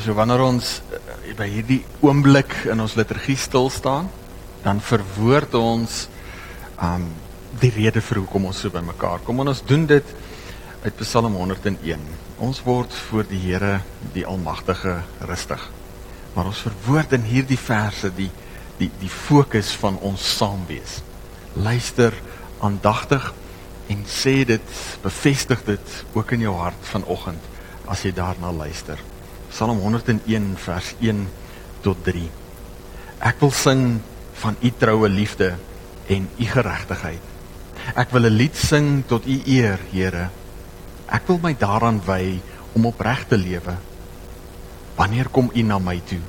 So wanneer ons uh, by hierdie oomblik in ons liturgie stil staan, dan verwoord ons um die rede vir hoekom ons so bymekaar kom. En ons doen dit uit Psalm 101. Ons word voor die Here, die Almagtige, rustig. Maar ons verwoord in hierdie verse die die die fokus van ons saam wees. Luister aandagtig en sê dit, bevestig dit ook in jou hart vanoggend as jy daarna luister. Psalm 101 vers 1 tot 3. Ek wil sing van u troue liefde en u geregtigheid. Ek wil 'n lied sing tot u eer, Here. Ek wil my daaraan wy om opreg te lewe. Wanneer kom u na my toe?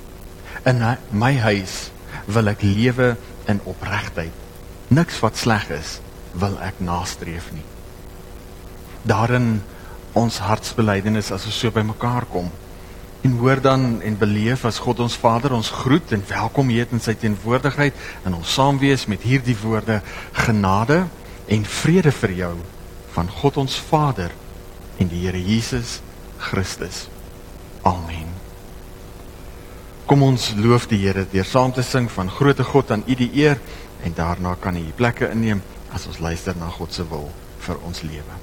In my huis wil ek lewe in opregtheid. Niks wat sleg is, wil ek nastreef nie. Daarin ons hartsbelydenis as ons so bymekaar kom en hoor dan en beleef as God ons Vader ons groet en welkom heet in sy teenwoordigheid en ons saam wees met hierdie woorde genade en vrede vir jou van God ons Vader en die Here Jesus Christus. Amen. Kom ons loof die Here deur saam te sing van groote God aan U die eer en daarna kan U plekke inneem as ons luister na God se wil vir ons lewe.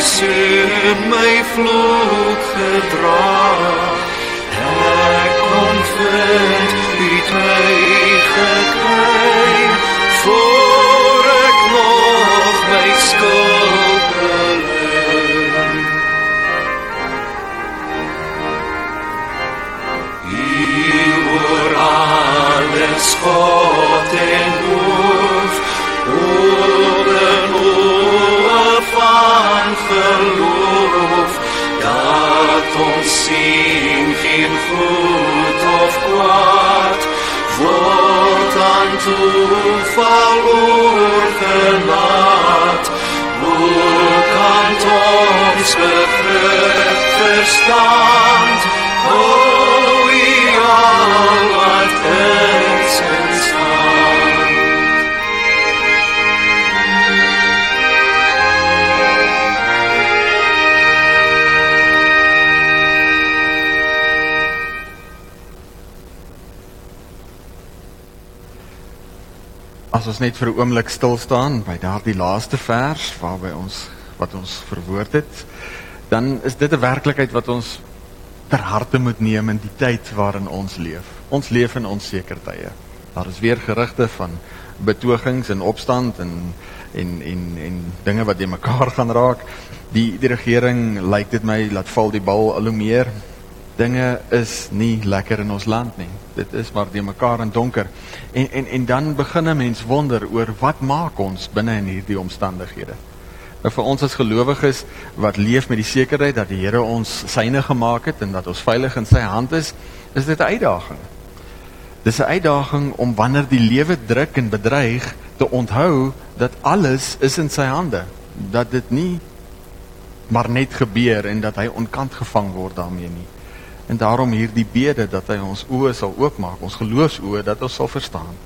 so my vlok gedra ek kon vind u tyd foot of God, Wort unto verworfen hat, Urkant uns betrifft ons net vir 'n oomblik stil staan by daardie laaste vers waarby ons wat ons verwoord het, dan is dit 'n werklikheid wat ons ter harte moet neem in die tyd waarin ons leef. Ons leef in onseker tye. Daar is weer gerugte van betogings en opstand en en en en dinge wat de mekaar gaan raak. Die die regering lyk dit my laat val die bal al hoe meer dinge is nie lekker in ons land nie. Dit is maar die mekaar in donker. En en en dan begin 'n mens wonder oor wat maak ons binne in hierdie omstandighede. Nou vir ons as gelowiges wat leef met die sekerheid dat die Here ons syne gemaak het en dat ons veilig in sy hand is, is dit 'n uitdaging. Dis 'n uitdaging om wanneer die lewe druk en bedreig te onthou dat alles is in sy hande. Dat dit nie maar net gebeur en dat hy onkant gevang word daarmee nie. En daarom hierdie bede dat hy ons oë sal oopmaak, ons geloofsoë dat ons sal verstaan.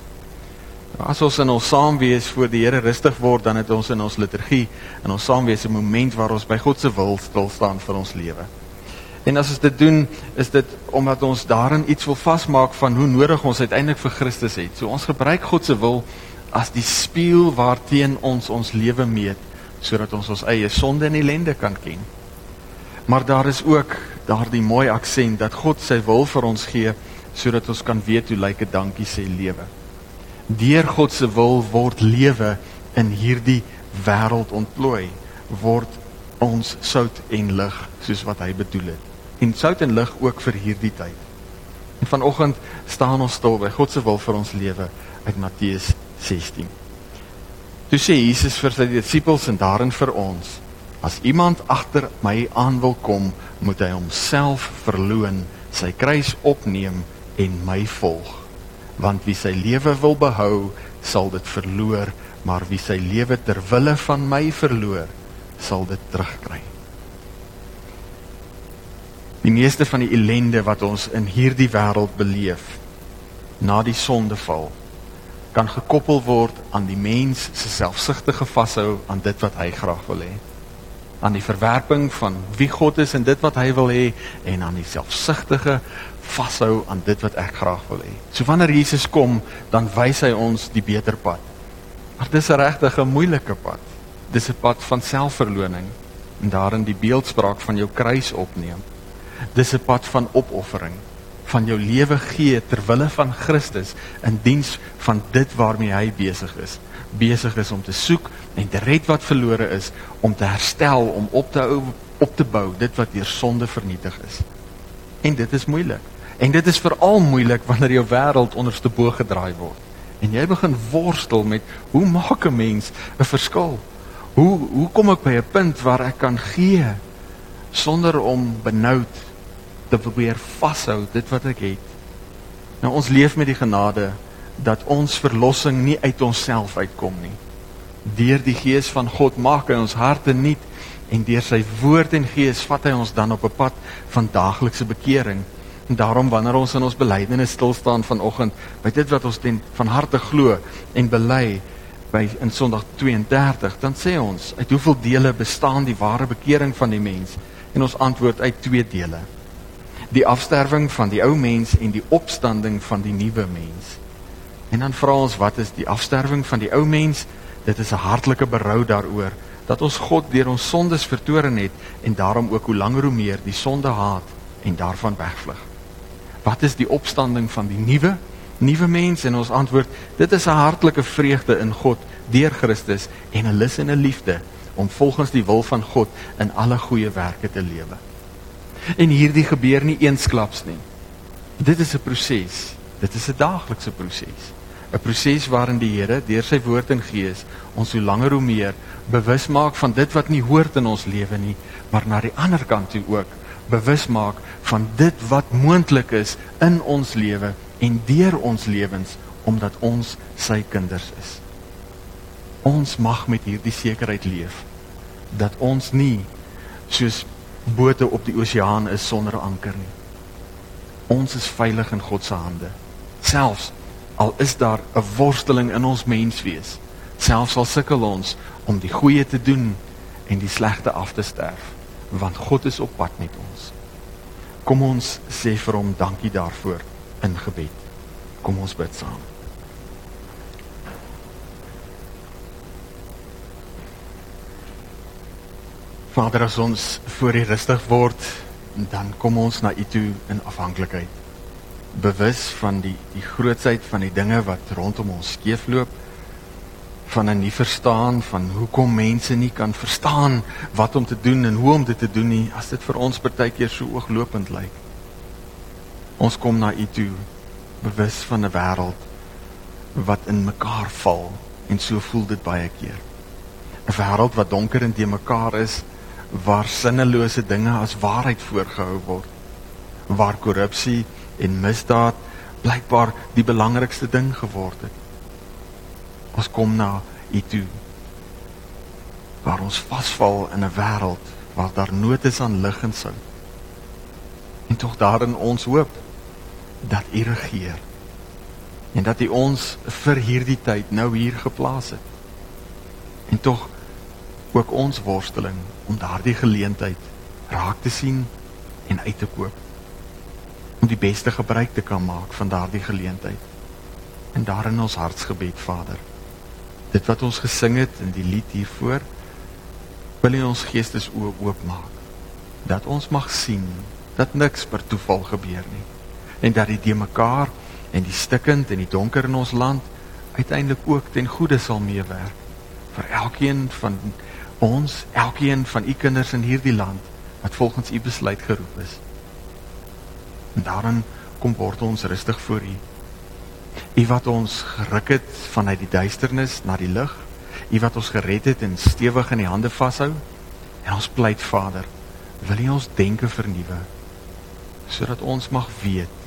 As ons in ons saamwees voor die Here rustig word, dan het ons in ons liturgie en ons saamwees 'n moment waar ons by God se wil stil staan vir ons lewe. En as ons dit doen, is dit omdat ons daarin iets wil vasmaak van hoe nodig ons uiteindelik vir Christus het. So ons gebruik God se wil as die spieël waarteen ons ons lewe meet sodat ons ons eie sonde en ellende kan ken. Maar daar is ook daardie mooi aksent dat God sy wil vir ons gee sodat ons kan weet hoe lyk 'n dankie sê lewe. Deur God se wil word lewe in hierdie wêreld ontplooi, word ons sout en lig soos wat hy bedoel het. En sout en lig ook vir hierdie tyd. En vanoggend staan ons stil by God se wil vir ons lewe uit Matteus 16. Toe sê Jesus vir sy disippels en daarin vir ons: As iemand agter my aan wil kom, moet hy homself verloën, sy kruis opneem en my volg. Want wie sy lewe wil behou, sal dit verloor, maar wie sy lewe ter wille van my verloor, sal dit terugkry. Die meeste van die ellende wat ons in hierdie wêreld beleef na die sondeval kan gekoppel word aan die mens se selfsugtige vashou aan dit wat hy graag wil hê. Aan die verwerping van wie God is en dit wat hy wil hê en aan die selfsugtige vashou aan dit wat ek graag wil hê. So wanneer Jesus kom, dan wys hy ons die beter pad. Maar dis 'n regtig 'n moeilike pad. Dis 'n pad van selfverloning en daarin die beeldspraak van jou kruis opneem. Dis 'n pad van opoffering van jou lewe gee ter wille van Christus in diens van dit waarmee hy besig is. Besig is om te soek en te red wat verlore is, om te herstel, om op te hou, op te bou dit wat deur sonde vernietig is. En dit is moeilik. En dit is veral moeilik wanneer jou wêreld onderste bo gedraai word. En jy begin worstel met hoe maak 'n mens 'n verskil? Hoe hoe kom ek by 'n punt waar ek kan gee sonder om benoud te probeer vashou dit wat ek het. Nou ons leef met die genade dat ons verlossing nie uit onsself uitkom nie. Deur die gees van God maak hy ons harte nuut en deur sy woord en gees vat hy ons dan op 'n pad van daaglikse bekering. En daarom wanneer ons in ons belydenis stil staan vanoggend by dit wat ons ten van harte glo en bely by in Sondag 32, dan sê ons uit hoeveel dele bestaan die ware bekering van die mens? En ons antwoord uit twee dele die afsterwing van die ou mens en die opstanding van die nuwe mens. En dan vra ons wat is die afsterwing van die ou mens? Dit is 'n hartlike berou daaroor dat ons God deur ons sondes vertoren het en daarom ook hoe langer hoe meer die sonde haat en daarvan wegvlug. Wat is die opstanding van die nuwe nuwe mens en ons antwoord dit is 'n hartlike vreugde in God deur Christus en 'n lus en 'n liefde om volgens die wil van God in alle goeie werke te lewe. En hierdie gebeur nie eensklaps nie. Dit is 'n proses. Dit is 'n daaglikse proses. 'n Proses waarin die Here deur sy woord en gees ons hoe langer hoe meer bewus maak van dit wat nie hoort in ons lewe nie, maar na die ander kant toe ook bewus maak van dit wat moontlik is in ons lewe en deur ons lewens omdat ons sy kinders is. Ons mag met hierdie sekerheid leef dat ons nie soos bote op die oseaan is sonder anker nie. Ons is veilig in God se hande. Selfs al is daar 'n worsteling in ons menswees, selfs al sukkel ons om die goeie te doen en die slegte af te sterf, want God is op pad met ons. Kom ons sê vir hom dankie daarvoor in gebed. Kom ons bid saam. Vader, as ons voor U rustig word, dan kom ons na U toe in afhanklikheid. Bewus van die die grootsheid van die dinge wat rondom ons skeefloop, van 'n nie verstaan van hoekom mense nie kan verstaan wat om te doen en hoe om dit te doen nie, as dit vir ons partykeer so ooglopend lyk. Ons kom na U toe, bewus van 'n wêreld wat in mekaar val en so voel dit baie keer. 'n Wêreld wat donker en te mekaar is waar sinnelose dinge as waarheid voorgehou word waar korrupsie en misdaad blykbaar die belangrikste ding geword het. Ons kom na u toe waar ons vasval in 'n wêreld waar daar nood is aan lig en sout en tog daarin ons hoop dat u regeer en dat u ons vir hierdie tyd nou hier geplaas het. En tog ook ons worsteling om daardie geleentheid raak te sien en uit te koop om die beste gebruik te kan maak van daardie geleentheid. En daarin ons hartsgebed, Vader. Dit wat ons gesing het in die lied hiervoor, wil U ons geestes oopmaak dat ons mag sien dat niks per toeval gebeur nie en dat die mekaar en die stikkend en die donker in ons land uiteindelik ook ten goeie sal meewerk vir elkeen van ons, elkeen van u kinders in hierdie land wat volgens u besluit geroep is. En daarin kom word ons rustig voor u. U wat ons geruk het vanuit die duisternis na die lig, u wat ons gered het en stewig in die hande vashou. En ons pleit Vader, wil u ons denke vernuwe sodat ons mag weet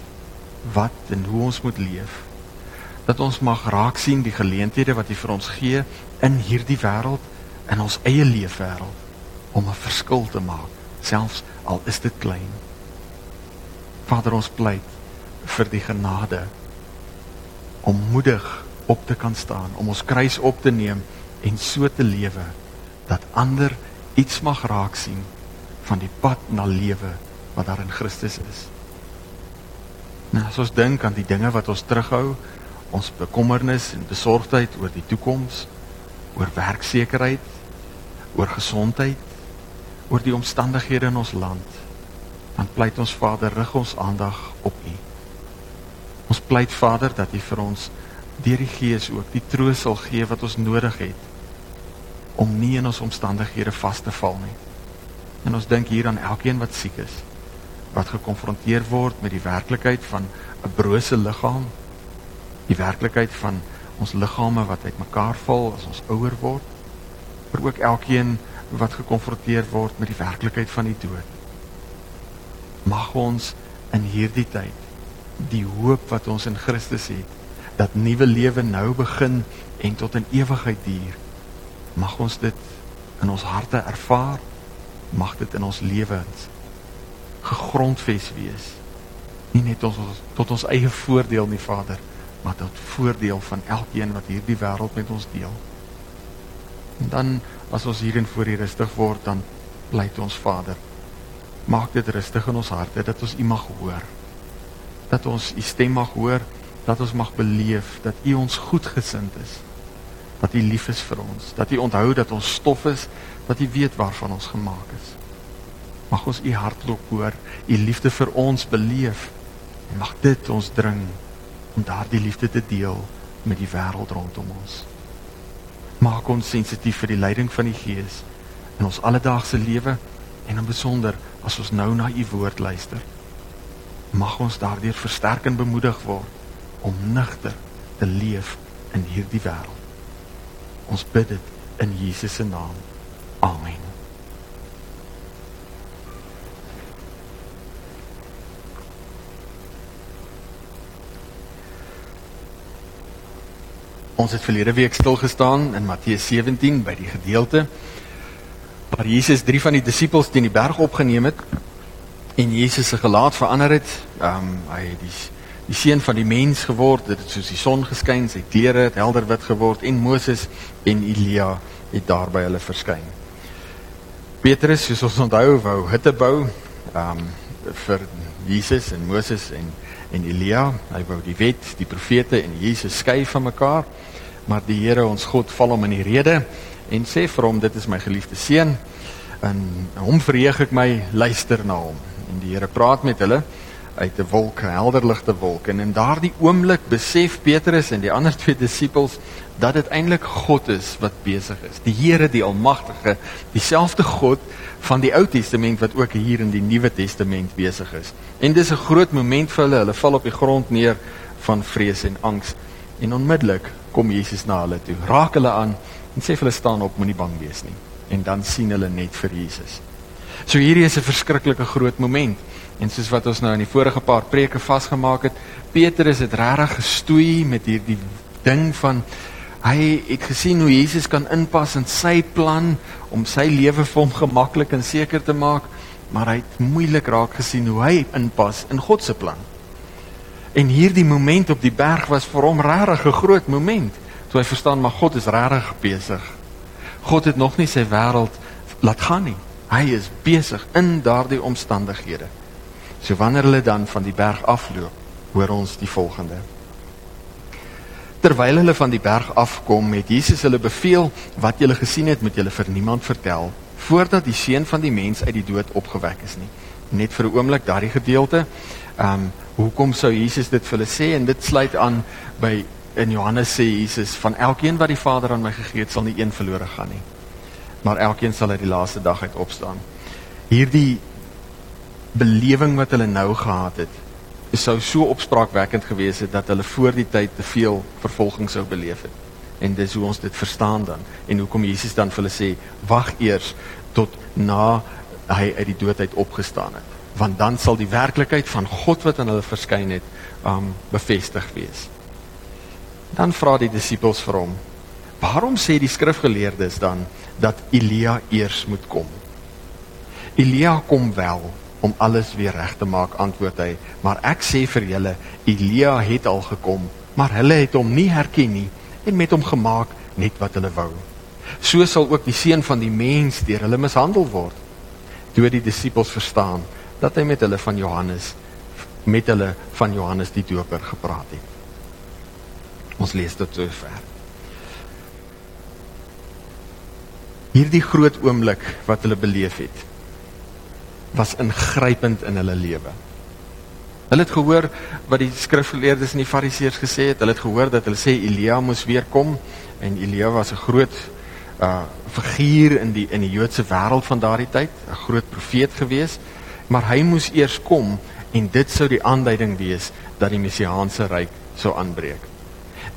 wat en hoe ons moet leef. Dat ons mag raak sien die geleenthede wat U vir ons gee in hierdie wêreld, in ons eie leefwêreld om 'n verskil te maak, selfs al is dit klein. Vader, ons pleit vir die genade om moedig op te kan staan, om ons kruis op te neem en so te lewe dat ander iets mag raak sien van die pad na lewe wat daar in Christus is. Nou as ons dink aan die dinge wat ons terughou, ons bekommernis en besorgdheid oor die toekoms, oor werksekerheid, oor gesondheid, oor die omstandighede in ons land, dan pleit ons Vader rig ons aandag op U. Ons pleit Vader dat U vir ons deur die Gees ook die troos sal gee wat ons nodig het om nie in ons omstandighede vas te val nie. En ons dink hier aan elkeen wat siek is wat gekonfronteer word met die werklikheid van 'n brose liggaam, die werklikheid van ons liggame wat uitmekaar val as ons ouer word, maar ook elkeen wat gekonfronteer word met die werklikheid van die dood. Mag ons in hierdie tyd die hoop wat ons in Christus het, dat nuwe lewe nou begin en tot in ewigheid duur. Mag ons dit in ons harte ervaar, mag dit in ons lewens gegrondves wees. Nie net ons tot ons eie voordeel nie, Vader, maar tot voordeel van elkeen wat hierdie wêreld met ons deel. En dan as ons hierin voor U rustig word, dan pleit ons Vader, maak dit rustig in ons harte dat ons U mag hoor. Dat ons U stem mag hoor, dat ons mag beleef dat U ons goedgesind is. Dat U lief is vir ons, dat U onthou dat ons stof is, dat U weet waarvan ons gemaak is. Mag ons u hartklop hoor, u liefde vir ons beleef en mag dit ons dring om daardie liefde te deel met die wêreld rondom ons. Maak ons sensitief vir die leiding van die Gees in ons alledaagse lewe en in besonder as ons nou na u woord luister. Mag ons daardeur versterk en bemoedig word om nigter te leef in hierdie wêreld. Ons bid dit in Jesus se naam. Amen. Ons het verlede week stil gestaan in Matteus 17 by die gedeelte waar Jesus drie van die disippels teen die berg opgeneem het en Jesus se gelaat verander het. Ehm um, hy het die die seun van die mens geword, dit het soos die son geskyn, sy klere het helder wit geword en Moses en Elia het daar by hulle verskyn. Petrus, soos ons onthou, wou hutte bou ehm um, vir Jesus en Moses en en Elia. Hy wou die wet, die profete en Jesus skei van mekaar maar die Here ons God val hom in die rede en sê vir hom dit is my geliefde seun. En hom verheug ek my luister na hom. En die Here praat met hulle uit 'n wolk 'n helder ligte wolk. En in daardie oomblik besef Petrus en die ander twee disippels dat dit eintlik God is wat besig is. Die Here die almagtige dieselfde God van die Ou Testament wat ook hier in die Nuwe Testament besig is. En dis 'n groot moment vir hulle. Hulle val op die grond neer van vrees en angs en onmiddellik kom Jesus na hulle toe, raak hulle aan en sê vir hulle staan op, moenie bang wees nie. En dan sien hulle net vir Jesus. So hierdie is 'n verskriklike groot moment. En soos wat ons nou in die vorige paar preke vasgemaak het, Petrus het regtig gestoei met hierdie ding van hy het gesien hoe Jesus kan inpas in sy plan om sy lewe vir hom gemaklik en seker te maak, maar hy het moeilik raak gesien hoe hy inpas in God se plan. En hierdie moment op die berg was vir hom regtig 'n groot moment. Toe hy verstaan maar God is regtig besig. God het nog nie sy wêreld laat gaan nie. Hy is besig in daardie omstandighede So wanneer hulle dan van die berg afloop, hoor ons die volgende. Terwyl hulle van die berg afkom, het Jesus hulle beveel wat julle gesien het, moet julle vir niemand vertel voordat die seun van die mens uit die dood opgewek is nie. Net vir 'n oomblik daardie gedeelte. Ehm um, hoekom sou Jesus dit vir hulle sê en dit sluit aan by in Johannes sê Jesus van elkeen wat die Vader aan my gegee het, sal nie een verlore gaan nie. Maar elkeen sal uit die laaste dag uit opstaan. Hierdie belewing wat hulle nou gehad het, sou so opspraakwekkend gewees het dat hulle voor die tyd te veel vervolging sou beleef het. En dis hoe ons dit verstaan dan en hoekom Jesus dan vir hulle sê wag eers tot na hy uit die dood uit opgestaan het want dan sal die werklikheid van God wat aan hulle verskyn het um bevestig wees. Dan vra die disippels vir hom: "Waarom sê die skrifgeleerdes dan dat Elia eers moet kom?" Elia kom wel om alles weer reg te maak, antwoord hy, "Maar ek sê vir julle, Elia het al gekom, maar hulle het hom nie herken nie en met hom gemaak net wat hulle wou." So sal ook die seun van die mens deur hulle mishandel word. Toe die disippels verstaan dat hy met hulle van Johannes met hulle van Johannes die Doper gepraat het. Ons lees dit so ver. Hierdie groot oomblik wat hulle beleef het was ingrypend in hulle lewe. Hulle het gehoor wat die skrifgeleerdes en die fariseërs gesê het. Hulle het gehoor dat hulle sê Elia moes weer kom en Elia was 'n groot uh figuur in die in die Joodse wêreld van daardie tyd, 'n groot profeet gewees, maar hy moes eers kom en dit sou die aanduiding wees dat die messiaanse ryk sou aanbreek.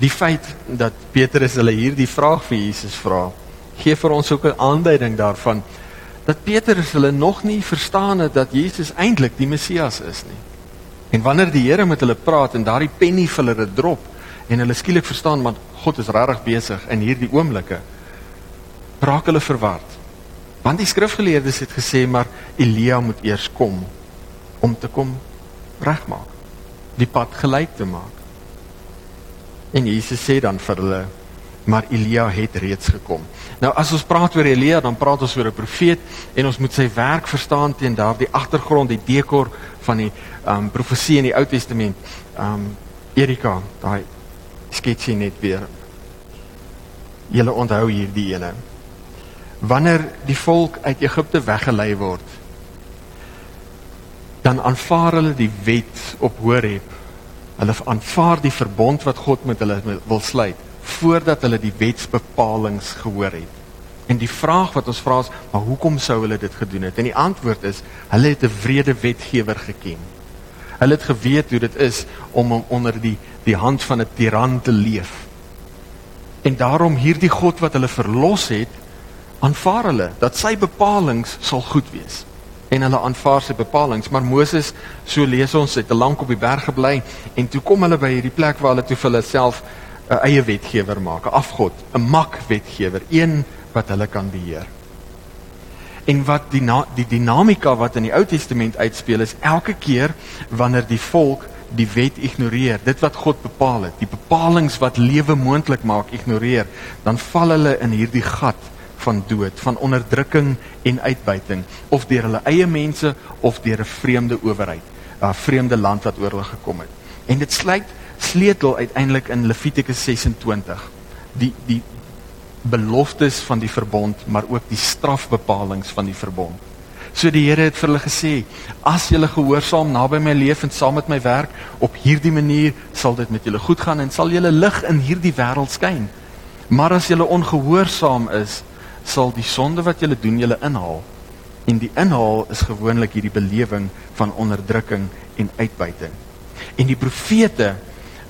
Die feit dat Petrus hulle hierdie vraag vir Jesus vra, gee vir ons ook 'n aanduiding daarvan dat Petrus hulle nog nie verstaan het dat Jesus eintlik die Messias is nie. En wanneer die Here met hulle praat en daardie penny vir hulle drop en hulle skielik verstaan want God is regtig besig in hierdie oomblikke, raak hulle verward. Want die skrifgeleerdes het gesê maar Elia moet eers kom om te kom regmaak, die pad gelyk te maak. En Jesus sê dan vir hulle, maar Elia het reeds gekom. Nou as ons praat oor Elia, dan praat ons oor 'n profeet en ons moet sy werk verstaan teen daardie agtergrond, die dekor van die um, profesie in die Ou Testament. Um, Erika, daai sketsie net weer. Julle onthou hierdie ene. Wanneer die volk uit Egipte weggelei word, dan aanvaar hulle die wet op Horeb Hulle aanvaar die verbond wat God met hulle wil sluit voordat hulle die wetsbepalings gehoor het. En die vraag wat ons vra is, maar hoekom sou hulle dit gedoen het? En die antwoord is, hulle het 'n wrede wetgewer geken. Hulle het geweet hoe dit is om onder die die hand van 'n tiran te leef. En daarom hierdie God wat hulle verlos het, aanvaar hulle dat sy bepalinge sal goed wees en hulle aanvaar sy bepalinge. Maar Moses, so lees ons, het te lank op die berg gebly en toe kom hulle by hierdie plek waar hulle toe vir hulle self 'n eie wetgewer maak, 'n afgod, 'n mak wetgewer, een wat hulle kan beheer. En wat die die dinamika wat in die Ou Testament uitspeel is elke keer wanneer die volk die wet ignoreer, dit wat God bepaal het, die bepalinge wat lewe moontlik maak ignoreer, dan val hulle in hierdie gat van dood, van onderdrukking en uitbuiting of deur hulle eie mense of deur 'n vreemde owerheid, 'n vreemde land wat oor hulle gekom het. En dit sluit sleutel uiteindelik in Levitikus 26. Die die beloftes van die verbond, maar ook die strafbepalinge van die verbond. So die Here het vir hulle gesê, as julle gehoorsaam naby my leef en saam met my werk, op hierdie manier sal dit met julle goed gaan en sal julle lig in hierdie wêreld skyn. Maar as julle ongehoorsaam is, sal die sonde wat julle doen julle inhaal. En die inhaal is gewoonlik hierdie belewing van onderdrukking en uitbuiting. En die profete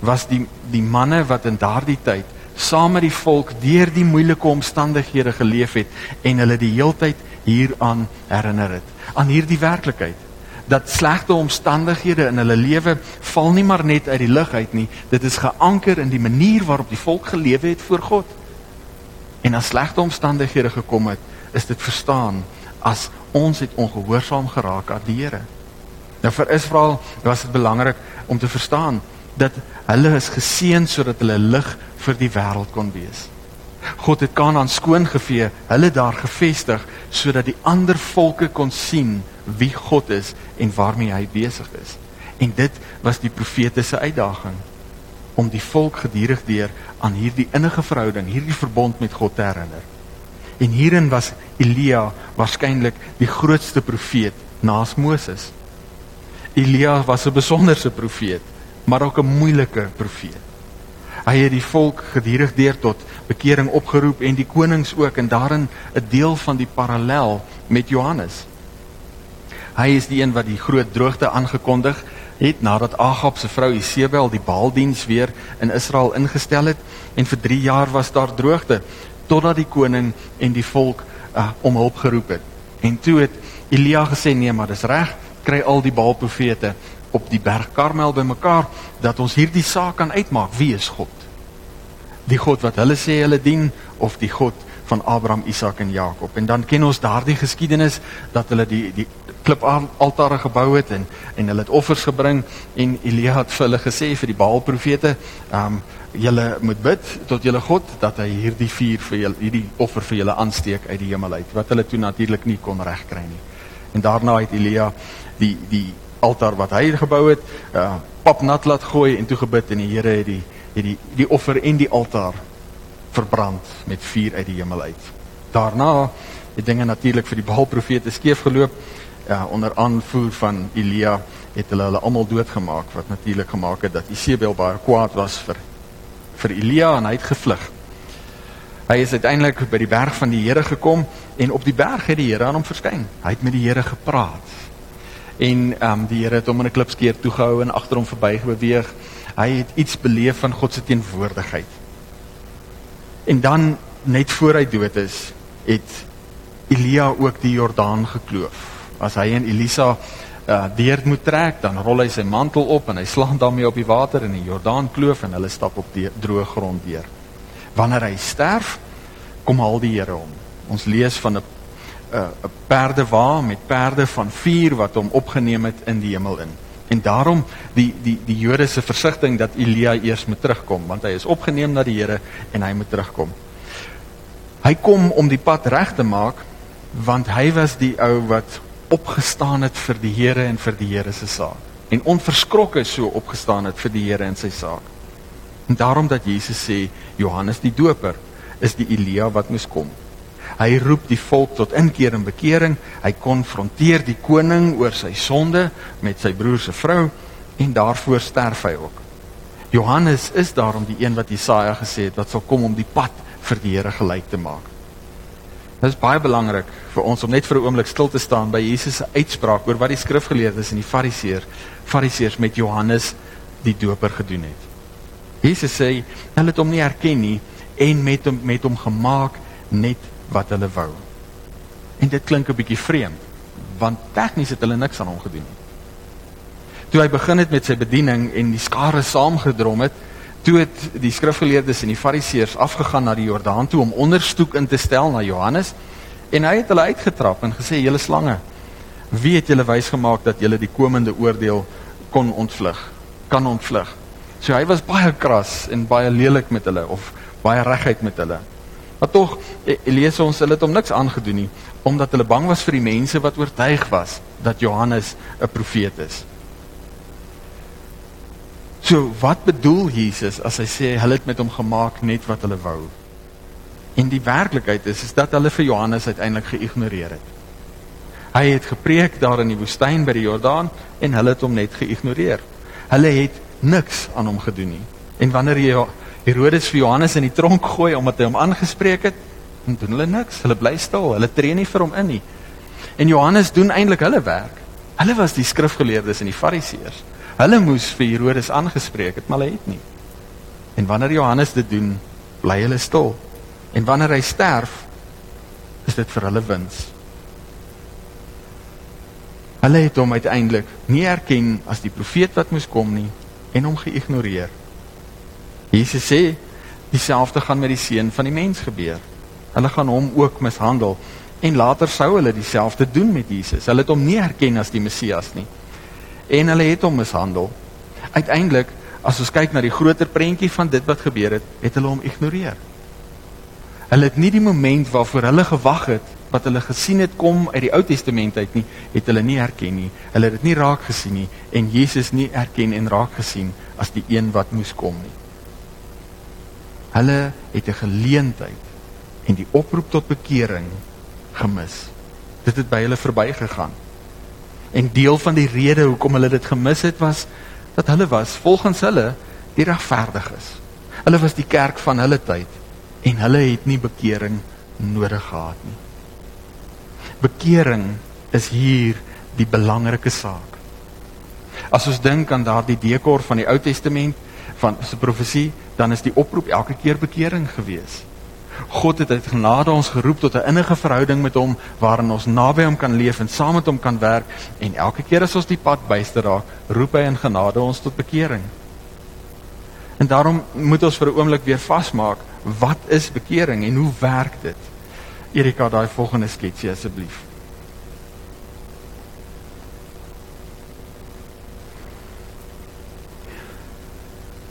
was die die manne wat in daardie tyd saam met die volk deur die moeilike omstandighede geleef het en hulle die heeltyd hieraan herinner het aan hierdie werklikheid dat slegte omstandighede in hulle lewe val nie maar net uit die lug uit nie dit is geanker in die manier waarop die volk gelewe het voor God En as slegte omstandighede gekom het, is dit verstaan as ons het ongehoorsaam geraak aan die Here. Nou vir Israel was dit belangrik om te verstaan dat hulle is geseën sodat hulle lig vir die wêreld kon wees. God het Kanaan skoon gevee, hulle daar gevestig sodat die ander volke kon sien wie God is en waarmee hy besig is. En dit was die profete se uitdaging om die volk gedurig deur aan hierdie innige verhouding, hierdie verbond met God te herinner. En hierin was Elia waarskynlik die grootste profeet naas Moses. Elia was 'n besonderse profeet, maar ook 'n moeilike profeet. Hy het die volk gedurig deur tot bekering opgeroep en die konings ook en daarin 'n deel van die parallel met Johannes. Hy is die een wat die groot droogte aangekondig het nadat Agab se vrou Isebel die Baaldiens weer in Israel ingestel het en vir 3 jaar was daar droogte totdat die koning en die volk uh, om hulp geroep het. En toe het Elia gesê nee, maar dis reg, kry al die Baalprofete op die berg Karmel bymekaar dat ons hierdie saak kan uitmaak wie is God? Die God wat hulle sê hulle dien of die God van Abraham, Isak en Jakob. En dan ken ons daardie geskiedenis dat hulle die die klipaltare gebou het en en hulle het offers gebring en Elia het vir hulle gesê vir die Baalprofete, ehm um, julle moet bid tot julle God dat hy hierdie vuur vir julle hierdie offer vir julle aansteek uit die hemel uit wat hulle toe natuurlik nie kon regkry nie. En daarna het Elia die die altaar wat hy gebou het, uh, pap nat laat gooi en toe gebid en die Here het die het die die offer en die altaar verbrand met vuur uit die hemel uit. Daarna het dinge natuurlik vir die Baalprofete skeef geloop. Ja, onder aanvoer van Elia het hulle hulle almal doodgemaak wat natuurlik gemaak het dat Isebel baie kwaad was vir vir Elia en hy het gevlug. Hy is uiteindelik by die berg van die Here gekom en op die berg het die Here aan hom verskyn. Hy het met die Here gepraat. En ehm um, die Here het hom in 'n klipskeer toegehou en agter hom verbygebeweeg. Hy het iets beleef van God se teenwoordigheid. En dan net voor hy dood is, het Elia ook die Jordaan gekloof. As hy en Elisa uh, deur moet trek, dan rol hy sy mantel op en hy slaan daarmee op die water in die Jordaan kloof en hulle stap op die droë grond deur. Wanneer hy sterf, kom haal die Here hom. Ons lees van 'n 'n perdewa met perde van vuur wat hom opgeneem het in die hemel in. En daarom die die die Jode se versigtiging dat Elia eers moet terugkom want hy is opgeneem na die Here en hy moet terugkom. Hy kom om die pad reg te maak want hy was die ou wat opgestaan het vir die Here en vir die Here se saak en onverskrokke so opgestaan het vir die Here en sy saak. En daarom dat Jesus sê Johannes die Doper is die Elia wat moes kom. Hy roep die volk tot inkeer en bekering. Hy konfronteer die koning oor sy sonde met sy broer se vrou en daarvoor sterf hy ook. Johannes is daarom die een wat Jesaja gesê het wat sal kom om die pad vir die Here gelyk te maak. Dit is baie belangrik vir ons om net vir 'n oomblik stil te staan by Jesus se uitspraak oor wat die skrifgeleerdes en die fariseërs fariseërs met Johannes die doper gedoen het. Jesus sê hulle het hom nie herken nie en met hom met hom gemaak net wat hulle wou. En dit klink 'n bietjie vreemd, want tegnies het hulle niks aan hom gedoen nie. Toe hy begin het met sy bediening en die skare saamgedrom het, toe het die skrifgeleerdes en die fariseërs afgegaan na die Jordaan toe om onderstoek in te stel na Johannes en hy het hulle uitgetrap en gesê julle slange wie het julle wys gemaak dat julle die komende oordeel kon ontvlug kan ontvlug so hy was baie kras en baie lelik met hulle of baie reguit met hulle Maar tog e, lees ons hulle het hom niks aangedoen nie omdat hulle bang was vir die mense wat oortuig was dat Johannes 'n profeet is. So wat bedoel Jesus as hy sê hulle het met hom gemaak net wat hulle wou? En die werklikheid is is dat hulle vir Johannes uiteindelik geïgnoreer het. Hy het gepreek daar in die woestyn by die Jordaan en hulle het hom net geïgnoreer. Hulle het niks aan hom gedoen nie. En wanneer jy Herodes vir Johannes in die tronk gooi omdat hy hom aangespreek het, en doen hulle niks. Hulle bly stil. Hulle tree nie vir hom in nie. En Johannes doen eintlik hulle werk. Hulle was die skrifgeleerdes en die fariseërs. Hulle moes vir Herodes aangespreek het, maar hulle het nie. En wanneer Johannes dit doen, bly hulle stil. En wanneer hy sterf, is dit vir hulle wins. Hulle het hom uiteindelik nie erken as die profeet wat moes kom nie en hom geïgnoreer. Jesus sê dieselfde gaan met die seun van die mens gebeur. Hulle gaan hom ook mishandel en later sou hulle dieselfde doen met Jesus. Hulle het hom nie erken as die Messias nie. En hulle het hom mishandel. Uiteindelik, as ons kyk na die groter prentjie van dit wat gebeur het, het hulle hom ignoreer. Hulle het nie die moment waarvoor hulle gewag het wat hulle gesien het kom uit die Ou Testament uit nie, het hulle nie herken nie. Hulle het dit nie raak gesien nie en Jesus nie erken en raak gesien as die een wat moes kom nie. Hulle het 'n geleentheid en die oproep tot bekering gemis. Dit het by hulle verbygegaan. En deel van die rede hoekom hulle dit gemis het was dat hulle was volgens hulle die regverdiges. Hulle was die kerk van hulle tyd en hulle het nie bekering nodig gehad nie. Bekering is hier die belangrike saak. As ons dink aan daardie dekor van die Ou Testament van se profesie, dan is die oproep elke keer bekering gewees. God het uit genade ons geroep tot 'n innige verhouding met hom waarin ons naby hom kan leef en saam met hom kan werk en elke keer as ons die pad byster raak, roep hy in genade ons tot bekering. En daarom moet ons vir 'n oomblik weer vasmaak, wat is bekering en hoe werk dit? Erika, daai volgende sketsie asseblief.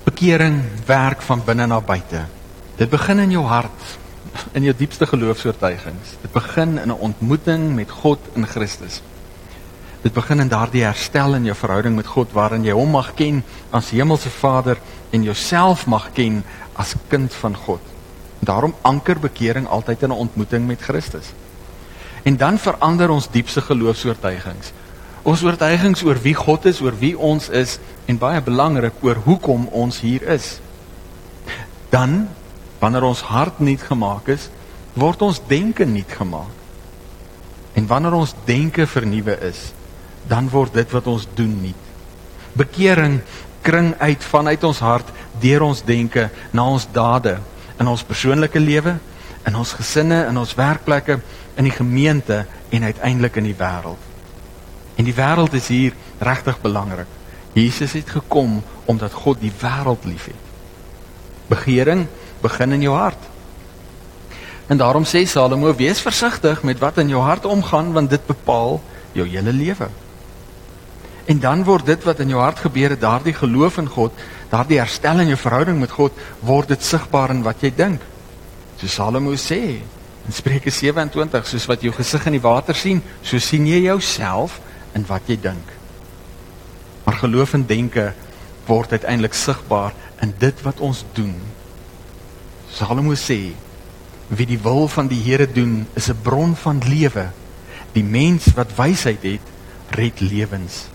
Bekering werk van binne na buite. Dit begin in jou hart, in jou diepste geloofsvertuigings. Dit begin in 'n ontmoeting met God in Christus. Dit begin in daardie herstel in jou verhouding met God waarin jy hom mag ken as hemelse Vader en jouself mag ken as kind van God. Daarom anker bekering altyd in 'n ontmoeting met Christus. En dan verander ons diepste geloofsvertuigings. Ons oortuigings oor wie God is, oor wie ons is en baie belangrik oor hoekom ons hier is. Dan wanneer ons hart nuut gemaak is, word ons denke nuut gemaak. En wanneer ons denke vernuwe is, dan word dit wat ons doen nuut. Bekering kring uit vanuit ons hart deur ons denke na ons dade in ons persoonlike lewe, in ons gesinne, in ons werkplekke, in die gemeente en uiteindelik in die wêreld. En die wêreld is hier regtig belangrik. Jesus het gekom omdat God die wêreld liefhet. Begering begin in jou hart. En daarom sê Salomo: "Wees versigtig met wat in jou hart omgaan, want dit bepaal jou hele lewe." En dan word dit wat in jou hart gebeur, daardie geloof in God, daardie herstel in jou verhouding met God, word dit sigbaar in wat jy dink. So Salomo sê in Spreuke 27, soos wat jou gesig in die water sien, so sien jy jouself in wat jy dink. Maar geloof en denke word uiteindelik sigbaar in dit wat ons doen. Salomo sê wie die wil van die Here doen is 'n bron van lewe. Die mens wat wysheid het, red lewens.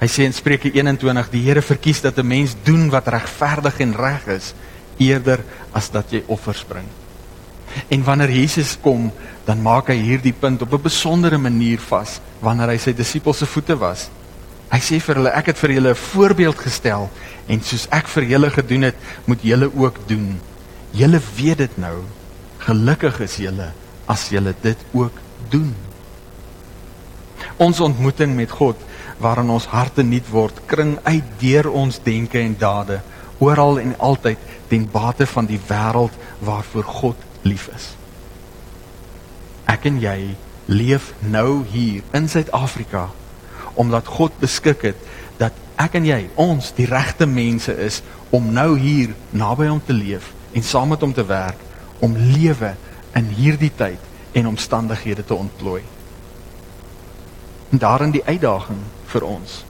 Hy sê in Spreuke 21 die Here verkies dat 'n mens doen wat regverdig en reg is eerder as dat jy offers bring. En wanneer Jesus kom, dan maak hy hierdie punt op 'n besondere manier vas wanneer hy sy disippels se voete was. Hy sê vir hulle ek het vir julle 'n voorbeeld gestel en soos ek vir julle gedoen het, moet julle ook doen. Julle weet dit nou. Gelukkig is julle as julle dit ook doen. Ons ontmoeting met God waarin ons harte nuut word, kring uit deur ons denke en dade oral en altyd ten bate van die wêreld waarvoor God lief is. Ek en jy leef nou hier in Suid-Afrika omdat God beskik het dat ek en jy ons die regte mense is om nou hier naby hom te leef en saam met hom te werk om lewe in hierdie tyd en omstandighede te ontplooi. En daarin die uitdaging vir ons.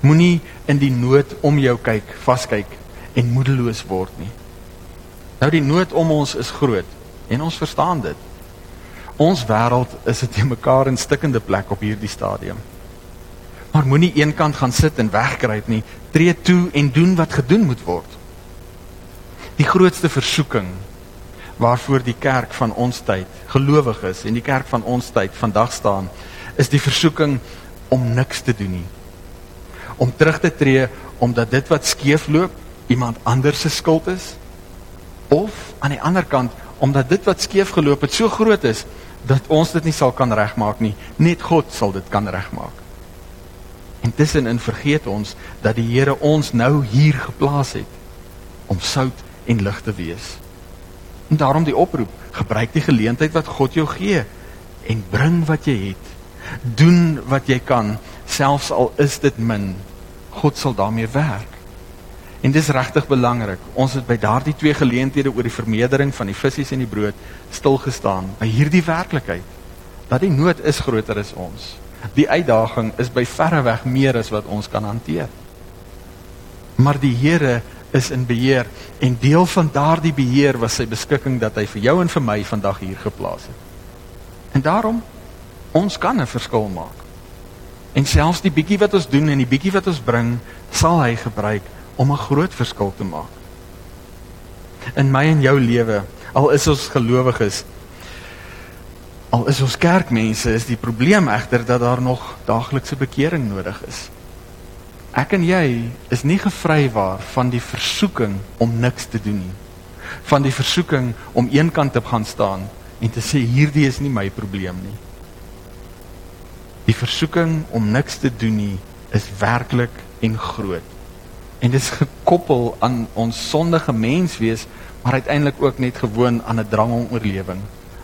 Moenie in die nood om jou kyk, vaskyk en moedeloos word nie. Nou die nood om ons is groot en ons verstaan dit. Ons wêreld is dit mekaar in stikkende plek op hierdie stadium. Maar moenie eenkant gaan sit en wegkruip nie. Tree toe en doen wat gedoen moet word. Die grootste versoeking waarvoor die kerk van ons tyd gelowiges en die kerk van ons tyd vandag staan, is die versoeking om niks te doen nie. Om terug te tree omdat dit wat skeefloop iemand anders se skuld is of aan die ander kant omdat dit wat skeef geloop het so groot is dat ons dit nie sal kan regmaak nie, net God sal dit kan regmaak. Intussen in vergeet ons dat die Here ons nou hier geplaas het om sout en lig te wees. En daarom die oproep, gebruik die geleentheid wat God jou gee en bring wat jy het doen wat jy kan selfs al is dit min God sal daarmee werk En dis regtig belangrik. Ons het by daardie twee geleenthede oor die vermeerdering van die visse en die brood stil gestaan by hierdie werklikheid dat die nood is groter as ons. Die uitdaging is by verre weg meer as wat ons kan hanteer. Maar die Here is in beheer en deel van daardie beheer was sy beskikking dat hy vir jou en vir my vandag hier geplaas het. En daarom ons kan 'n verskil maak. En selfs die bietjie wat ons doen en die bietjie wat ons bring, sal hy gebruik om 'n groot verskil te maak. In my en jou lewe, al is ons gelowiges, al is ons kerkmense, is die probleem egter dat daar nog daaglikse bekering nodig is. Ek en jy is nie gevrywaar van die versoeking om niks te doen nie. Van die versoeking om eenkant te gaan staan en te sê hierdie is nie my probleem nie. Die versoeking om niks te doen nie is werklik en groot. En dit is gekoppel aan ons sondige menswees, maar uiteindelik ook net gewoon aan 'n drang om oorlewing.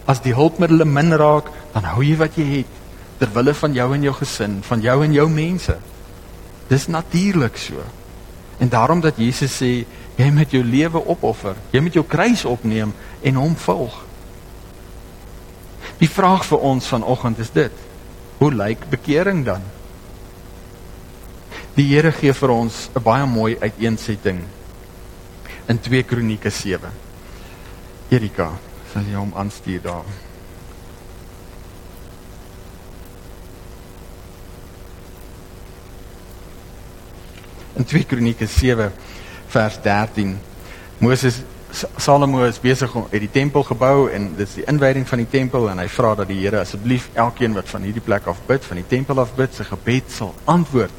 As die hulpmiddels min raak, dan hou jy wat jy het ter wille van jou en jou gesin, van jou en jou mense. Dis natuurlik so. En daarom dat Jesus sê jy moet jou lewe opoffer, jy moet jou kruis opneem en hom volg. Die vraag vir ons vanoggend is dit: Hoe lyk bekering dan? Die Here gee vir ons 'n baie mooi uiteensetting in 2 Kronieke 7. Erika, sal jy hom aanstuur daar? In 2 Kronieke 7 vers 13. Moses Salomo is besig om uit die tempel gebou en dit is die inwyding van die tempel en hy vra dat die Here asseblief elkeen wat van hierdie plek af bid, van die tempel af bid, sy gebed sal antwoord.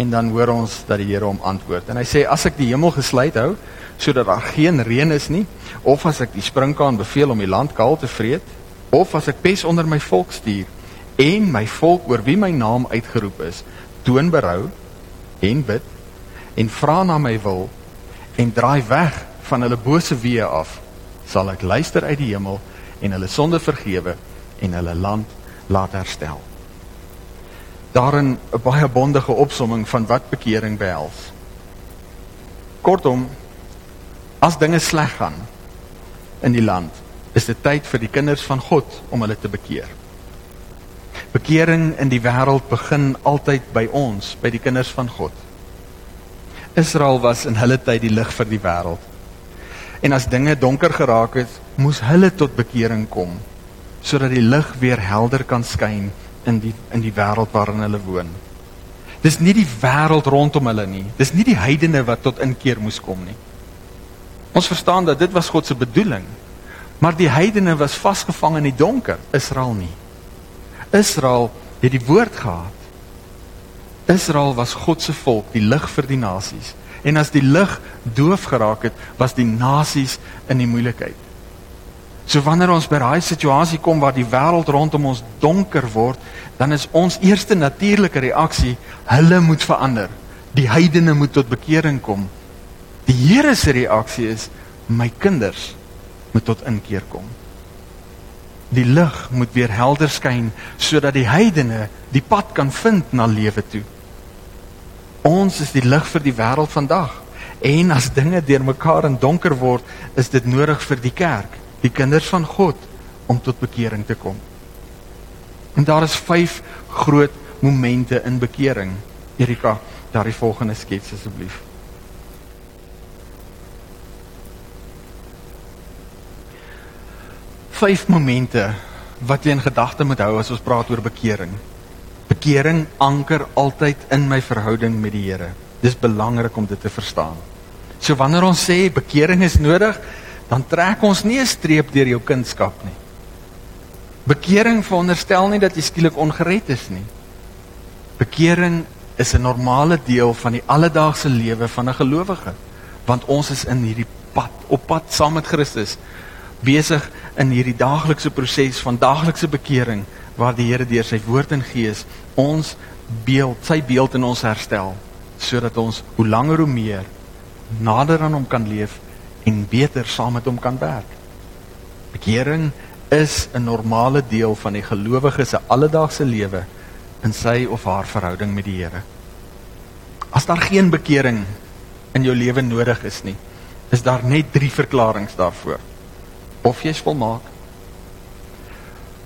En dan hoor ons dat die Here hom antwoord. En hy sê as ek die hemel gesluit hou sodat daar geen reën is nie, of as ek die sprinkaan beveel om die land kaal te vreet, of as ek pes onder my volk stuur en my volk oor wie my naam uitgeroep is, toon berou en bid en vra na my wil en draai weg van hulle bose weë af, sal ek luister uit die hemel en hulle sonde vergewe en hulle land laat herstel. Daarin 'n baie bondige opsomming van wat bekering behels. Kortom, as dinge sleg gaan in die land, is dit tyd vir die kinders van God om hulle te bekeer. Bekering in die wêreld begin altyd by ons, by die kinders van God. Israel was in hulle tyd die lig vir die wêreld. En as dinge donker geraak het, moes hulle tot bekering kom sodat die lig weer helder kan skyn in die in die wêreld waarin hulle woon. Dis nie die wêreld rondom hulle nie. Dis nie die heidene wat tot inkeer moes kom nie. Ons verstaan dat dit was God se bedoeling. Maar die heidene was vasgevang in die donker, Israel nie. Israel het die woord gehad. Israel was God se volk, die lig vir die nasies. En as die lig doof geraak het, was die nasies in die moeilikheid. So wanneer ons by daai situasie kom waar die wêreld rondom ons donker word, dan is ons eerste natuurlike reaksie, hulle moet verander. Die heidene moet tot bekering kom. Die Here se reaksie is, my kinders moet tot inkeer kom die lig moet weer helder skyn sodat die heidene die pad kan vind na lewe toe. Ons is die lig vir die wêreld vandag. En as dinge deurmekaar in donker word, is dit nodig vir die kerk, die kinders van God om tot bekering te kom. En daar is 5 groot momente in bekering. Erika, daardie volgende skets asseblief. vyf momente wat jy in gedagte moet hou as ons praat oor bekering. Bekering anker altyd in my verhouding met die Here. Dis belangrik om dit te verstaan. So wanneer ons sê bekering is nodig, dan trek ons nie 'n streep deur jou kunskap nie. Bekering veronderstel nie dat jy skielik ongered is nie. Bekering is 'n normale deel van die alledaagse lewe van 'n gelowige, want ons is in hierdie pad, op pad saam met Christus besig in hierdie daaglikse proses van daaglikse bekering waar die Here deur sy woord en gees ons beeld, sy beeld in ons herstel sodat ons hoe langer hoe meer nader aan hom kan leef en beter saam met hom kan werk. Bekering is 'n normale deel van die gelowige se alledaagse lewe in sy of haar verhouding met die Here. As daar geen bekering in jou lewe nodig is nie, is daar net drie verklaringe daarvoor. Of jy's volmaak,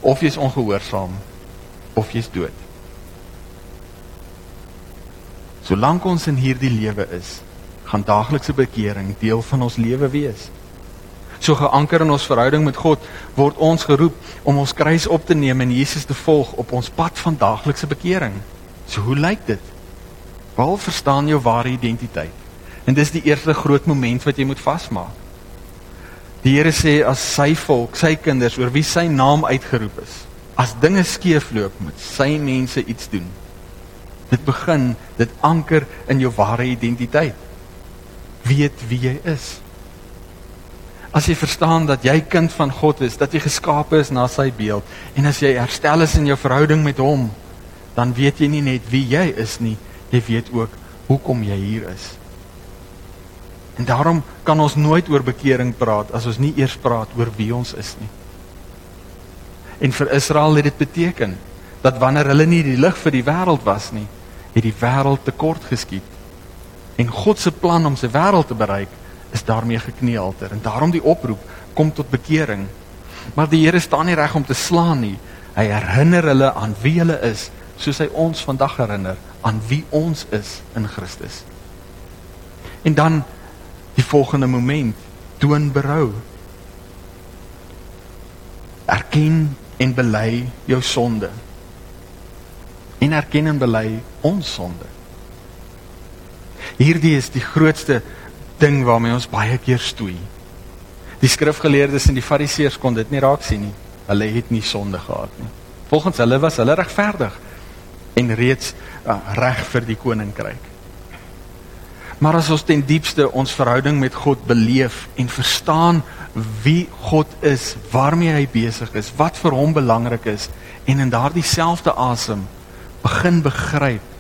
of jy's ongehoorsaam, of jy's dood. Solank ons in hierdie lewe is, gaan daaglikse bekering deel van ons lewe wees. So geanker in ons verhouding met God, word ons geroep om ons kruis op te neem en Jesus te volg op ons pad van daaglikse bekering. So hoe lyk dit? Waar verstaan jou ware identiteit? En dis die eerste groot moment wat jy moet vasmaak. Die Here sê as sy volk, sy kinders oor wie sy naam uitgeroep is, as dinge skeefloop, moet sy mense iets doen. Dit begin, dit anker in jou ware identiteit. Weet wie jy is. As jy verstaan dat jy kind van God is, dat jy geskape is na sy beeld en as jy herstel is in jou verhouding met hom, dan weet jy nie net wie jy is nie, jy weet ook hoekom jy hier is. En daarom kan ons nooit oor bekering praat as ons nie eers praat oor wie ons is nie. En vir Israel het dit beteken dat wanneer hulle nie die lig vir die wêreld was nie, het die wêreld tekort geskiet. En God se plan om sy wêreld te bereik is daarmee gekneelter en daarom die oproep kom tot bekering. Maar die Here staan nie reg om te slaan nie. Hy herinner hulle aan wie hulle is, soos hy ons vandag herinner aan wie ons is in Christus. En dan die volgende moment toon berou erken en bely jou sonde en erken en bely ons sonde hierdie is die grootste ding waarmee ons baie keer stoei. Die skrifgeleerdes en die fariseërs kon dit nie raak sien nie. Hulle het nie sonde gehad nie. Volgens hulle was hulle regverdig en reeds uh, reg vir die koninkryk. Maar as ons ten diepste ons verhouding met God beleef en verstaan wie God is, waarmee hy besig is, wat vir hom belangrik is en in daardie selfde asem begin begryp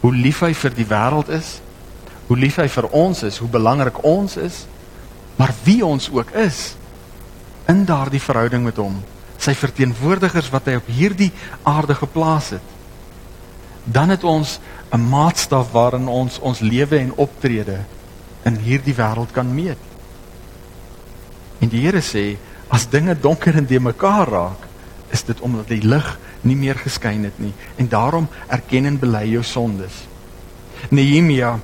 hoe lief hy vir die wêreld is, hoe lief hy vir ons is, hoe belangrik ons is, maar wie ons ook is in daardie verhouding met hom, sy verteenwoordigers wat hy op hierdie aarde geplaas het. Dan het ons 'n maatstaf waarin ons ons lewe en optrede in hierdie wêreld kan meet. En die Here sê as dinge donker en de mekaar raak, is dit omdat die lig nie meer geskyn het nie en daarom erken en bely jou sondes. Nehemia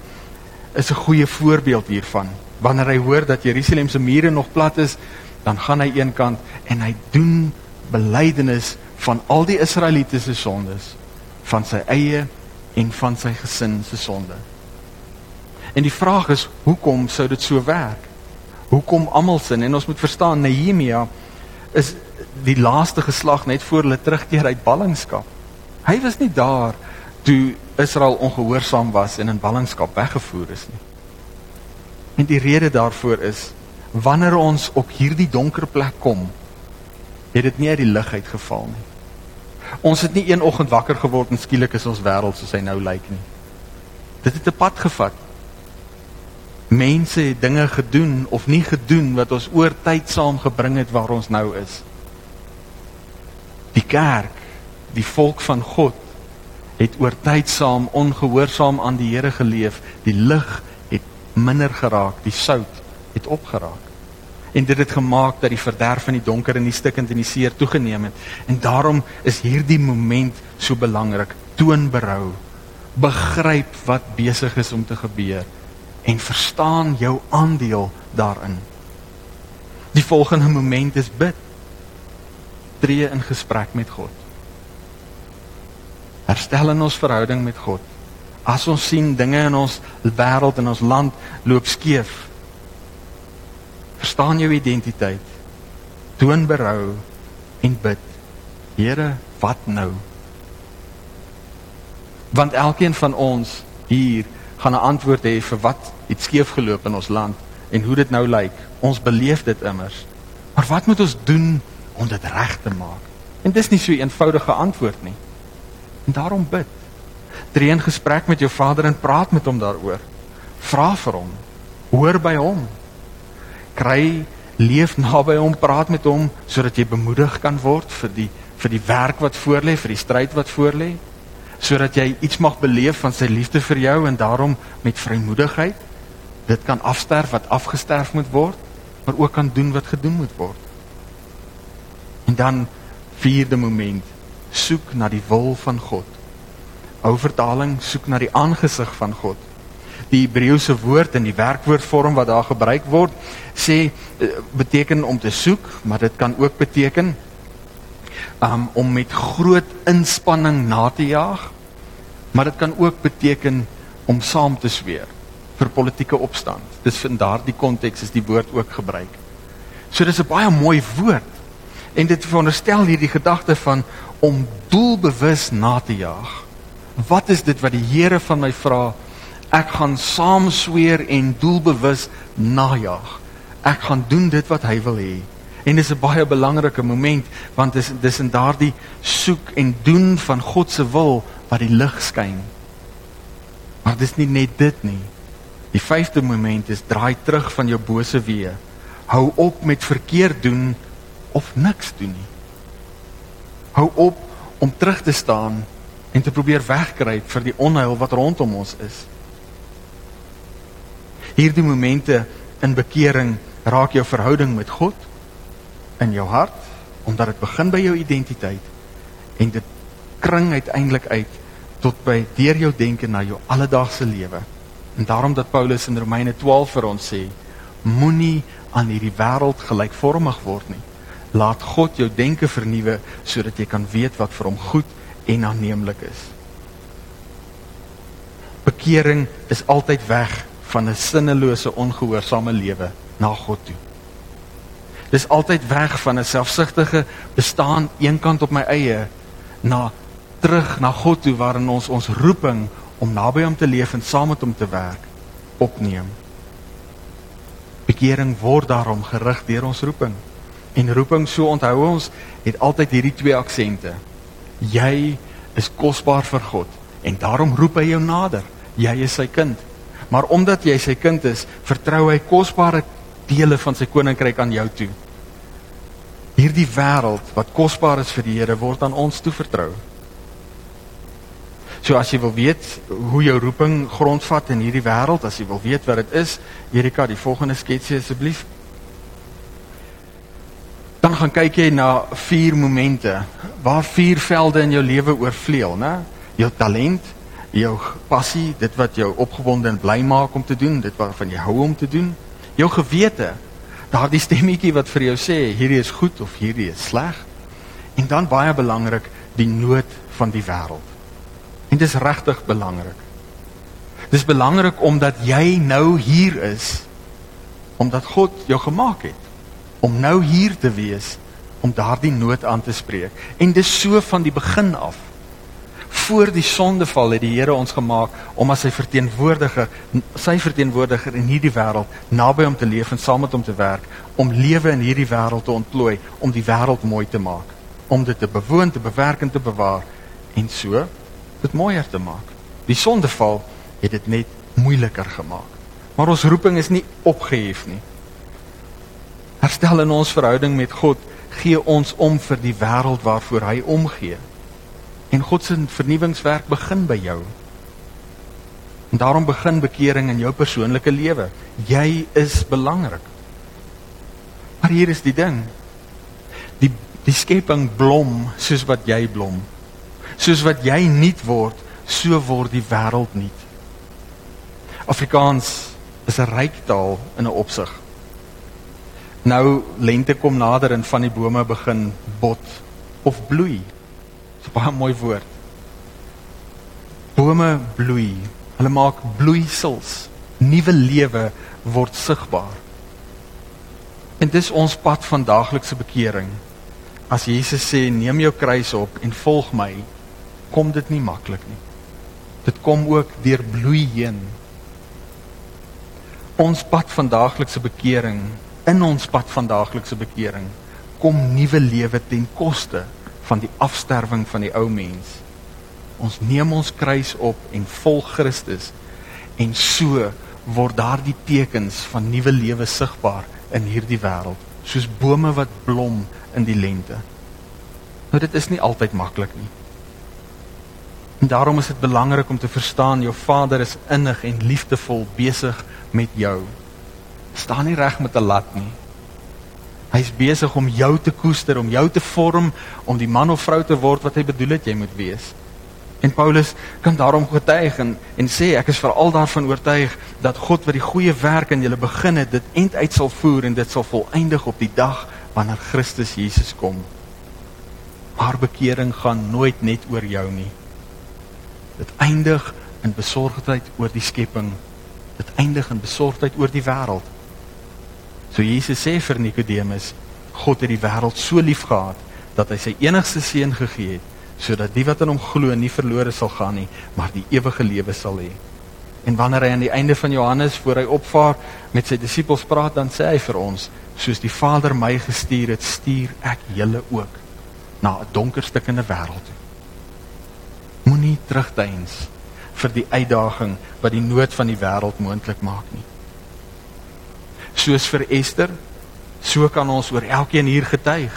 is 'n goeie voorbeeld hiervan. Wanneer hy hoor dat Jerusalem se mure nog plat is, dan gaan hy eenkant en hy doen belydenis van al die Israeliete se sondes, van sy eie en van sy gesin se sonde. En die vraag is, hoekom sou dit so werk? Hoekom almal sin? En ons moet verstaan Nehemia is die laaste geslag net voor hulle terugkeer uit ballingskap. Hy was nie daar toe Israel ongehoorsaam was en in ballingskap weggevoer is nie. En die rede daarvoor is wanneer ons op hierdie donker plek kom, het dit nie uit die lig uitgeval nie. Ons het nie een oggend wakker geword en skielik is ons wêreld soos hy nou lyk nie. Dit het 'n pad gevat. Mense het dinge gedoen of nie gedoen wat ons oor tyd saam gebring het waar ons nou is. Die kerk, die volk van God het oor tyd saam ongehoorsaam aan die Here geleef. Die lig het minder geraak, die sout het opgeraak en dit het gemaak dat die verderf van die donker en die stikkend en die seer toegeneem het. En daarom is hierdie moment so belangrik. Toon berou. Begryp wat besig is om te gebeur en verstaan jou aandeel daarin. Die volgende moment is bid. Tree in gesprek met God. Herstel in ons verhouding met God. As ons sien dinge in ons wêreld en ons land loop skeef, Verstaan jou identiteit. Toon berou en bid. Here, wat nou? Want elkeen van ons hier gaan 'n antwoord hê vir wat het skeef geloop in ons land en hoe dit nou lyk. Ons beleef dit immers. Maar wat moet ons doen om dit reg te maak? En dis nie so 'n eenvoudige antwoord nie. En daarom bid. Tree in gesprek met jou Vader en praat met hom daaroor. Vra vir hom. Hoor by hom kry leef naby hom, praat met hom sodat jy bemoedig kan word vir die vir die werk wat voorlê, vir die stryd wat voorlê, sodat jy iets mag beleef van sy liefde vir jou en daarom met vrymoedigheid Dit kan afsterf wat afgesterf moet word, maar ook kan doen wat gedoen moet word. En dan vierde moment, soek na die wil van God. Ou vertaling soek na die aangesig van God. Die Hebreëse woord in die werkwoordvorm wat daar gebruik word, sê eh, beteken om te soek, maar dit kan ook beteken um, om met groot inspanning na te jaag. Maar dit kan ook beteken om saam te sweer vir politieke opstand. Dis in daardie konteks is die woord ook gebruik. So dis 'n baie mooi woord. En dit veronderstel hierdie gedagte van om doelbewus na te jaag. Wat is dit wat die Here van my vra? Ek gaan saam sweer en doelbewus najag. Ek gaan doen dit wat hy wil hê. En dis 'n baie belangrike moment want dis dis in daardie soek en doen van God se wil wat die lig skyn. Maar dis nie net dit nie. Die vyfde moment is draai terug van jou bose weë. Hou op met verkeerd doen of niks doen nie. Hou op om terug te staan en te probeer wegkruip vir die onheil wat rondom ons is. Hierdie momente in bekering raak jou verhouding met God in jou hart omdat dit begin by jou identiteit en dit kring uiteindelik uit tot by deur jou denke na jou alledaagse lewe. En daarom dat Paulus in Romeine 12 vir ons sê, moenie aan hierdie wêreld gelykvormig word nie. Laat God jou denke vernuwe sodat jy kan weet wat vir hom goed en aanneemlik is. Bekering is altyd weg van 'n sinnelose ongehoorsame lewe na God toe. Dis altyd weg van 'n selfsugtige bestaan eenkant op my eie na terug na God toe waarin ons ons roeping om naby hom te leef en saam met hom te werk opneem. Bekering word daarom gerig deur ons roeping. En roeping so onthou ons het altyd hierdie twee aksente. Jy is kosbaar vir God en daarom roep hy jou nader. Jy is sy kind. Maar omdat jy sy kind is, vertrou hy kosbare dele van sy koninkryk aan jou toe. Hierdie wêreld wat kosbaar is vir die Here word aan ons toevertrou. So as jy wil weet hoe jou roeping grondvat in hierdie wêreld, as jy wil weet wat dit is, Erika, die volgende sketsie asseblief. Gaan kyk jy na vier momente waar vier velde in jou lewe oorvleuel, né? Jou talent, jou passie, dit wat jou opgewonde en bly maak om te doen, dit waarvan jy hou om te doen, jou gewete, daardie stemmetjie wat vir jou sê hierdie is goed of hierdie is sleg. En dan baie belangrik, die nood van die wêreld. En dit is regtig belangrik. Dis belangrik omdat jy nou hier is omdat God jou gemaak het om nou hier te wees om daardie nood aan te spreek. En dis so van die begin af voor die sondeval het die Here ons gemaak om as sy verteenwoordiger, sy verteenwoordiger in hierdie wêreld naby hom te leef en saam met hom te werk, om lewe in hierdie wêreld te ontplooi, om die wêreld mooi te maak, om dit te bewoon, te bewerk en te bewaar en so dit mooier te maak. Die sondeval het dit net moeiliker gemaak. Maar ons roeping is nie opgehef nie. Herstel in ons verhouding met God gee ons om vir die wêreld waarvoor hy omgee. En God se vernuwingswerk begin by jou. En daarom begin bekering in jou persoonlike lewe. Jy is belangrik. Maar hier is die ding. Die die skepping blom soos wat jy blom. Soos wat jy nuut word, so word die wêreld nuut. Afrikaans is 'n ryk taal in 'n opsig. Nou lente kom nader en van die bome begin bot of bloei. Dis 'n baie mooi woord. Bome bloei. Hulle maak bloeisels. Nuwe lewe word sigbaar. En dis ons pad van daaglikse bekering. As Jesus sê neem jou kruis op en volg my, kom dit nie maklik nie. Dit kom ook deur bloei heen. Ons pad van daaglikse bekering, in ons pad van daaglikse bekering, kom nuwe lewe ten koste van die afsterwing van die ou mens. Ons neem ons kruis op en volg Christus en so word daardie tekens van nuwe lewe sigbaar in hierdie wêreld, soos bome wat blom in die lente. Nou dit is nie altyd maklik nie. En daarom is dit belangrik om te verstaan jou Vader is innig en liefdevol besig met jou. Staan nie reg met 'n lat nie. Hy's besig om jou te koester, om jou te vorm om die man of vrou te word wat hy bedoel het jy moet wees. En Paulus kan daarom getuig en en sê ek is veral daarvan oortuig dat God wat die goeie werk in julle begin het, dit eind uit sal voer en dit sal volëindig op die dag wanneer Christus Jesus kom. Maar bekering gaan nooit net oor jou nie. Dit eindig in besorgdheid oor die skepping. Dit eindig in besorgdheid oor die wêreld. So Jesus sê vir Nikodemus, God het die wêreld so liefgehad dat hy sy enigste seun gegee het sodat die wat in hom glo nie verlore sal gaan nie, maar die ewige lewe sal hê. En wanneer hy aan die einde van Johannes voor hy opvaar met sy disippels praat, dan sê hy vir ons, soos die Vader my gestuur het, stuur ek julle ook na 'n donker stuk in 'n wêreld toe. Moenie terugdeins vir die uitdaging wat die nood van die wêreld moontlik maak nie. Soos vir Ester, so kan ons oor elkeen hier getuig.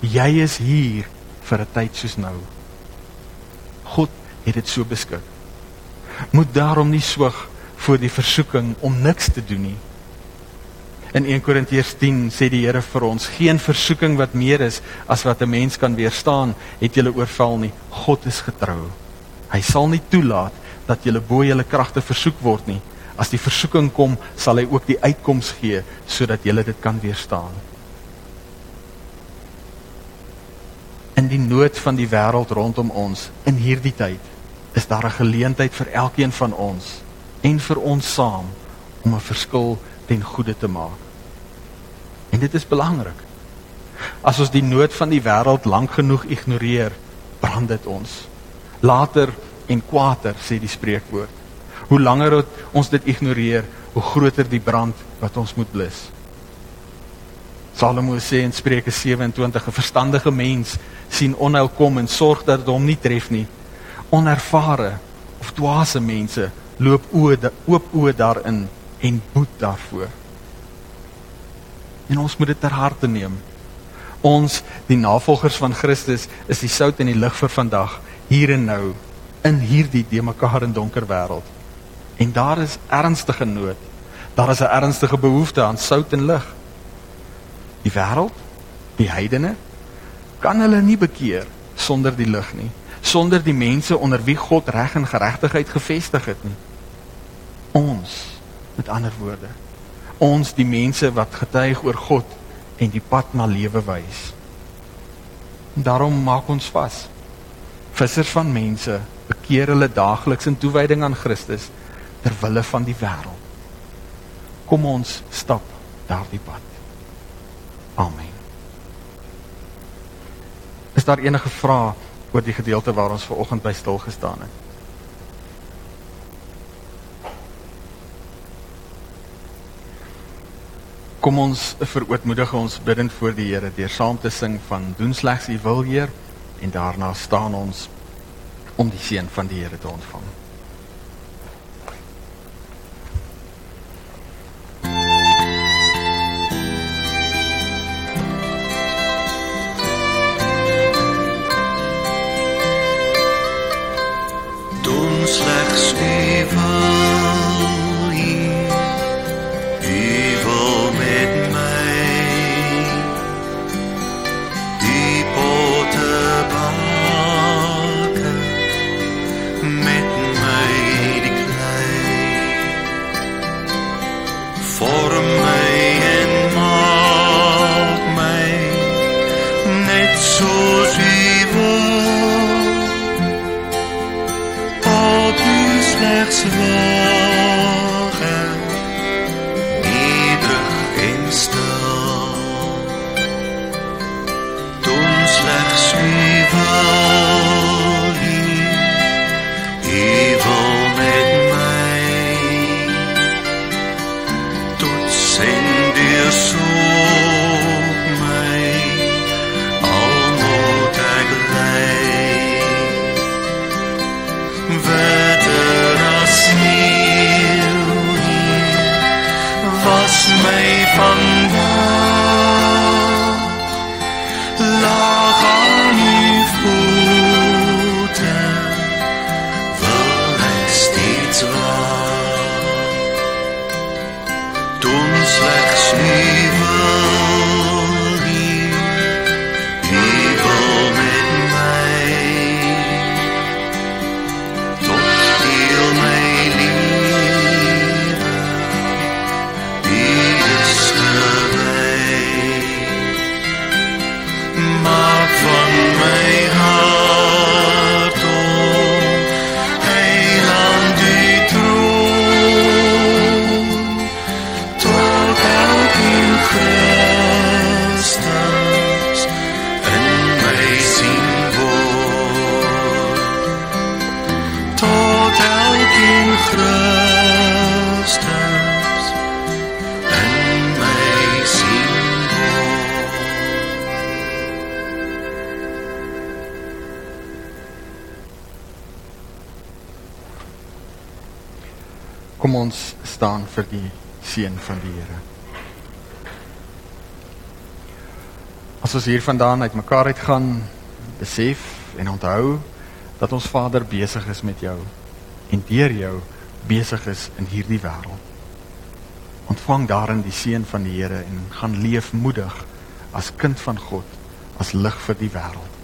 Jy is hier vir 'n tyd soos nou. God het dit so beskik. Moet daarom nie swig voor die versoeking om niks te doen nie. In 1 Korintiërs 10 sê die Here vir ons: "Geen versoeking wat meer is as wat 'n mens kan weerstaan, het julle oorval nie. God is getrou. Hy sal nie toelaat dat julle bo julle kragte versoek word nie. As die versoeking kom, sal hy ook die uitkoms gee sodat julle dit kan weerstaan." in die nood van die wêreld rondom ons in hierdie tyd is daar 'n geleentheid vir elkeen van ons en vir ons saam om 'n verskil ten goeie te maak. En dit is belangrik. As ons die nood van die wêreld lank genoeg ignoreer, brand dit ons. Later en kwaader sê die spreekwoord. Hoe langer ons dit ignoreer, hoe groter die brand wat ons moet blus. Salomo sê in Spreuke 27: 'n Verstandige mens sien onheil kom en sorg dat dit hom nie tref nie. Onervare of dwaase mense loop oë oop oë daarin en boet daarvoor. En ons moet dit ter harte neem. Ons, die navolgers van Christus, is die sout en die lig vir vandag, hier en nou, in hierdie de mekaar in donker wêreld. En daar is ernstige nood. Daar is 'n ernstige behoefte aan sout en lig die wêreld, die heidene kan hulle nie bekeer sonder die lig nie, sonder die mense onder wie God reg en geregtigheid gevestig het nie. Ons, met ander woorde, ons die mense wat getuig oor God en die pad na lewe wys. Daarom maak ons vas. Vissers van mense bekeer hulle daagliks in toewyding aan Christus ter wille van die wêreld. Kom ons stap daardie pad. Amen. Is daar enige vrae oor die gedeelte waar ons ver oggend by stil gestaan het? Kom ons verootmoedig ons bidend voor die Here deur saam te sing van doen slegs u wil Heer en daarna staan ons om die seën van die Here te ontvang. life aan Christus in my siel. Kom ons staan vir die seën van die Here. As ons hier vandaan uitmekaar uitgaan, besef en onthou dat ons Vader besig is met jou en deur jou besig is in hierdie wêreld. Ontvang daarin die seën van die Here en gaan leef moedig as kind van God, as lig vir die wêreld.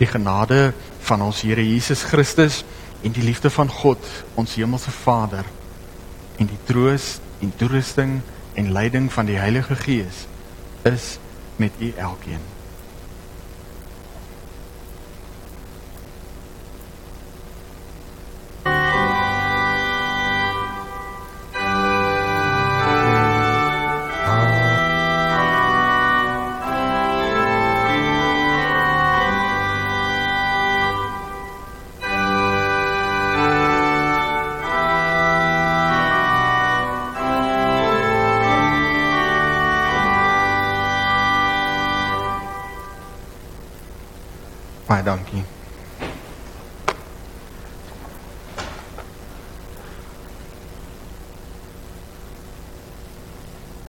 Die genade van ons Here Jesus Christus en die liefde van God, ons hemelse Vader en die troos en toerusting en leiding van die Heilige Gees is met u elkeen.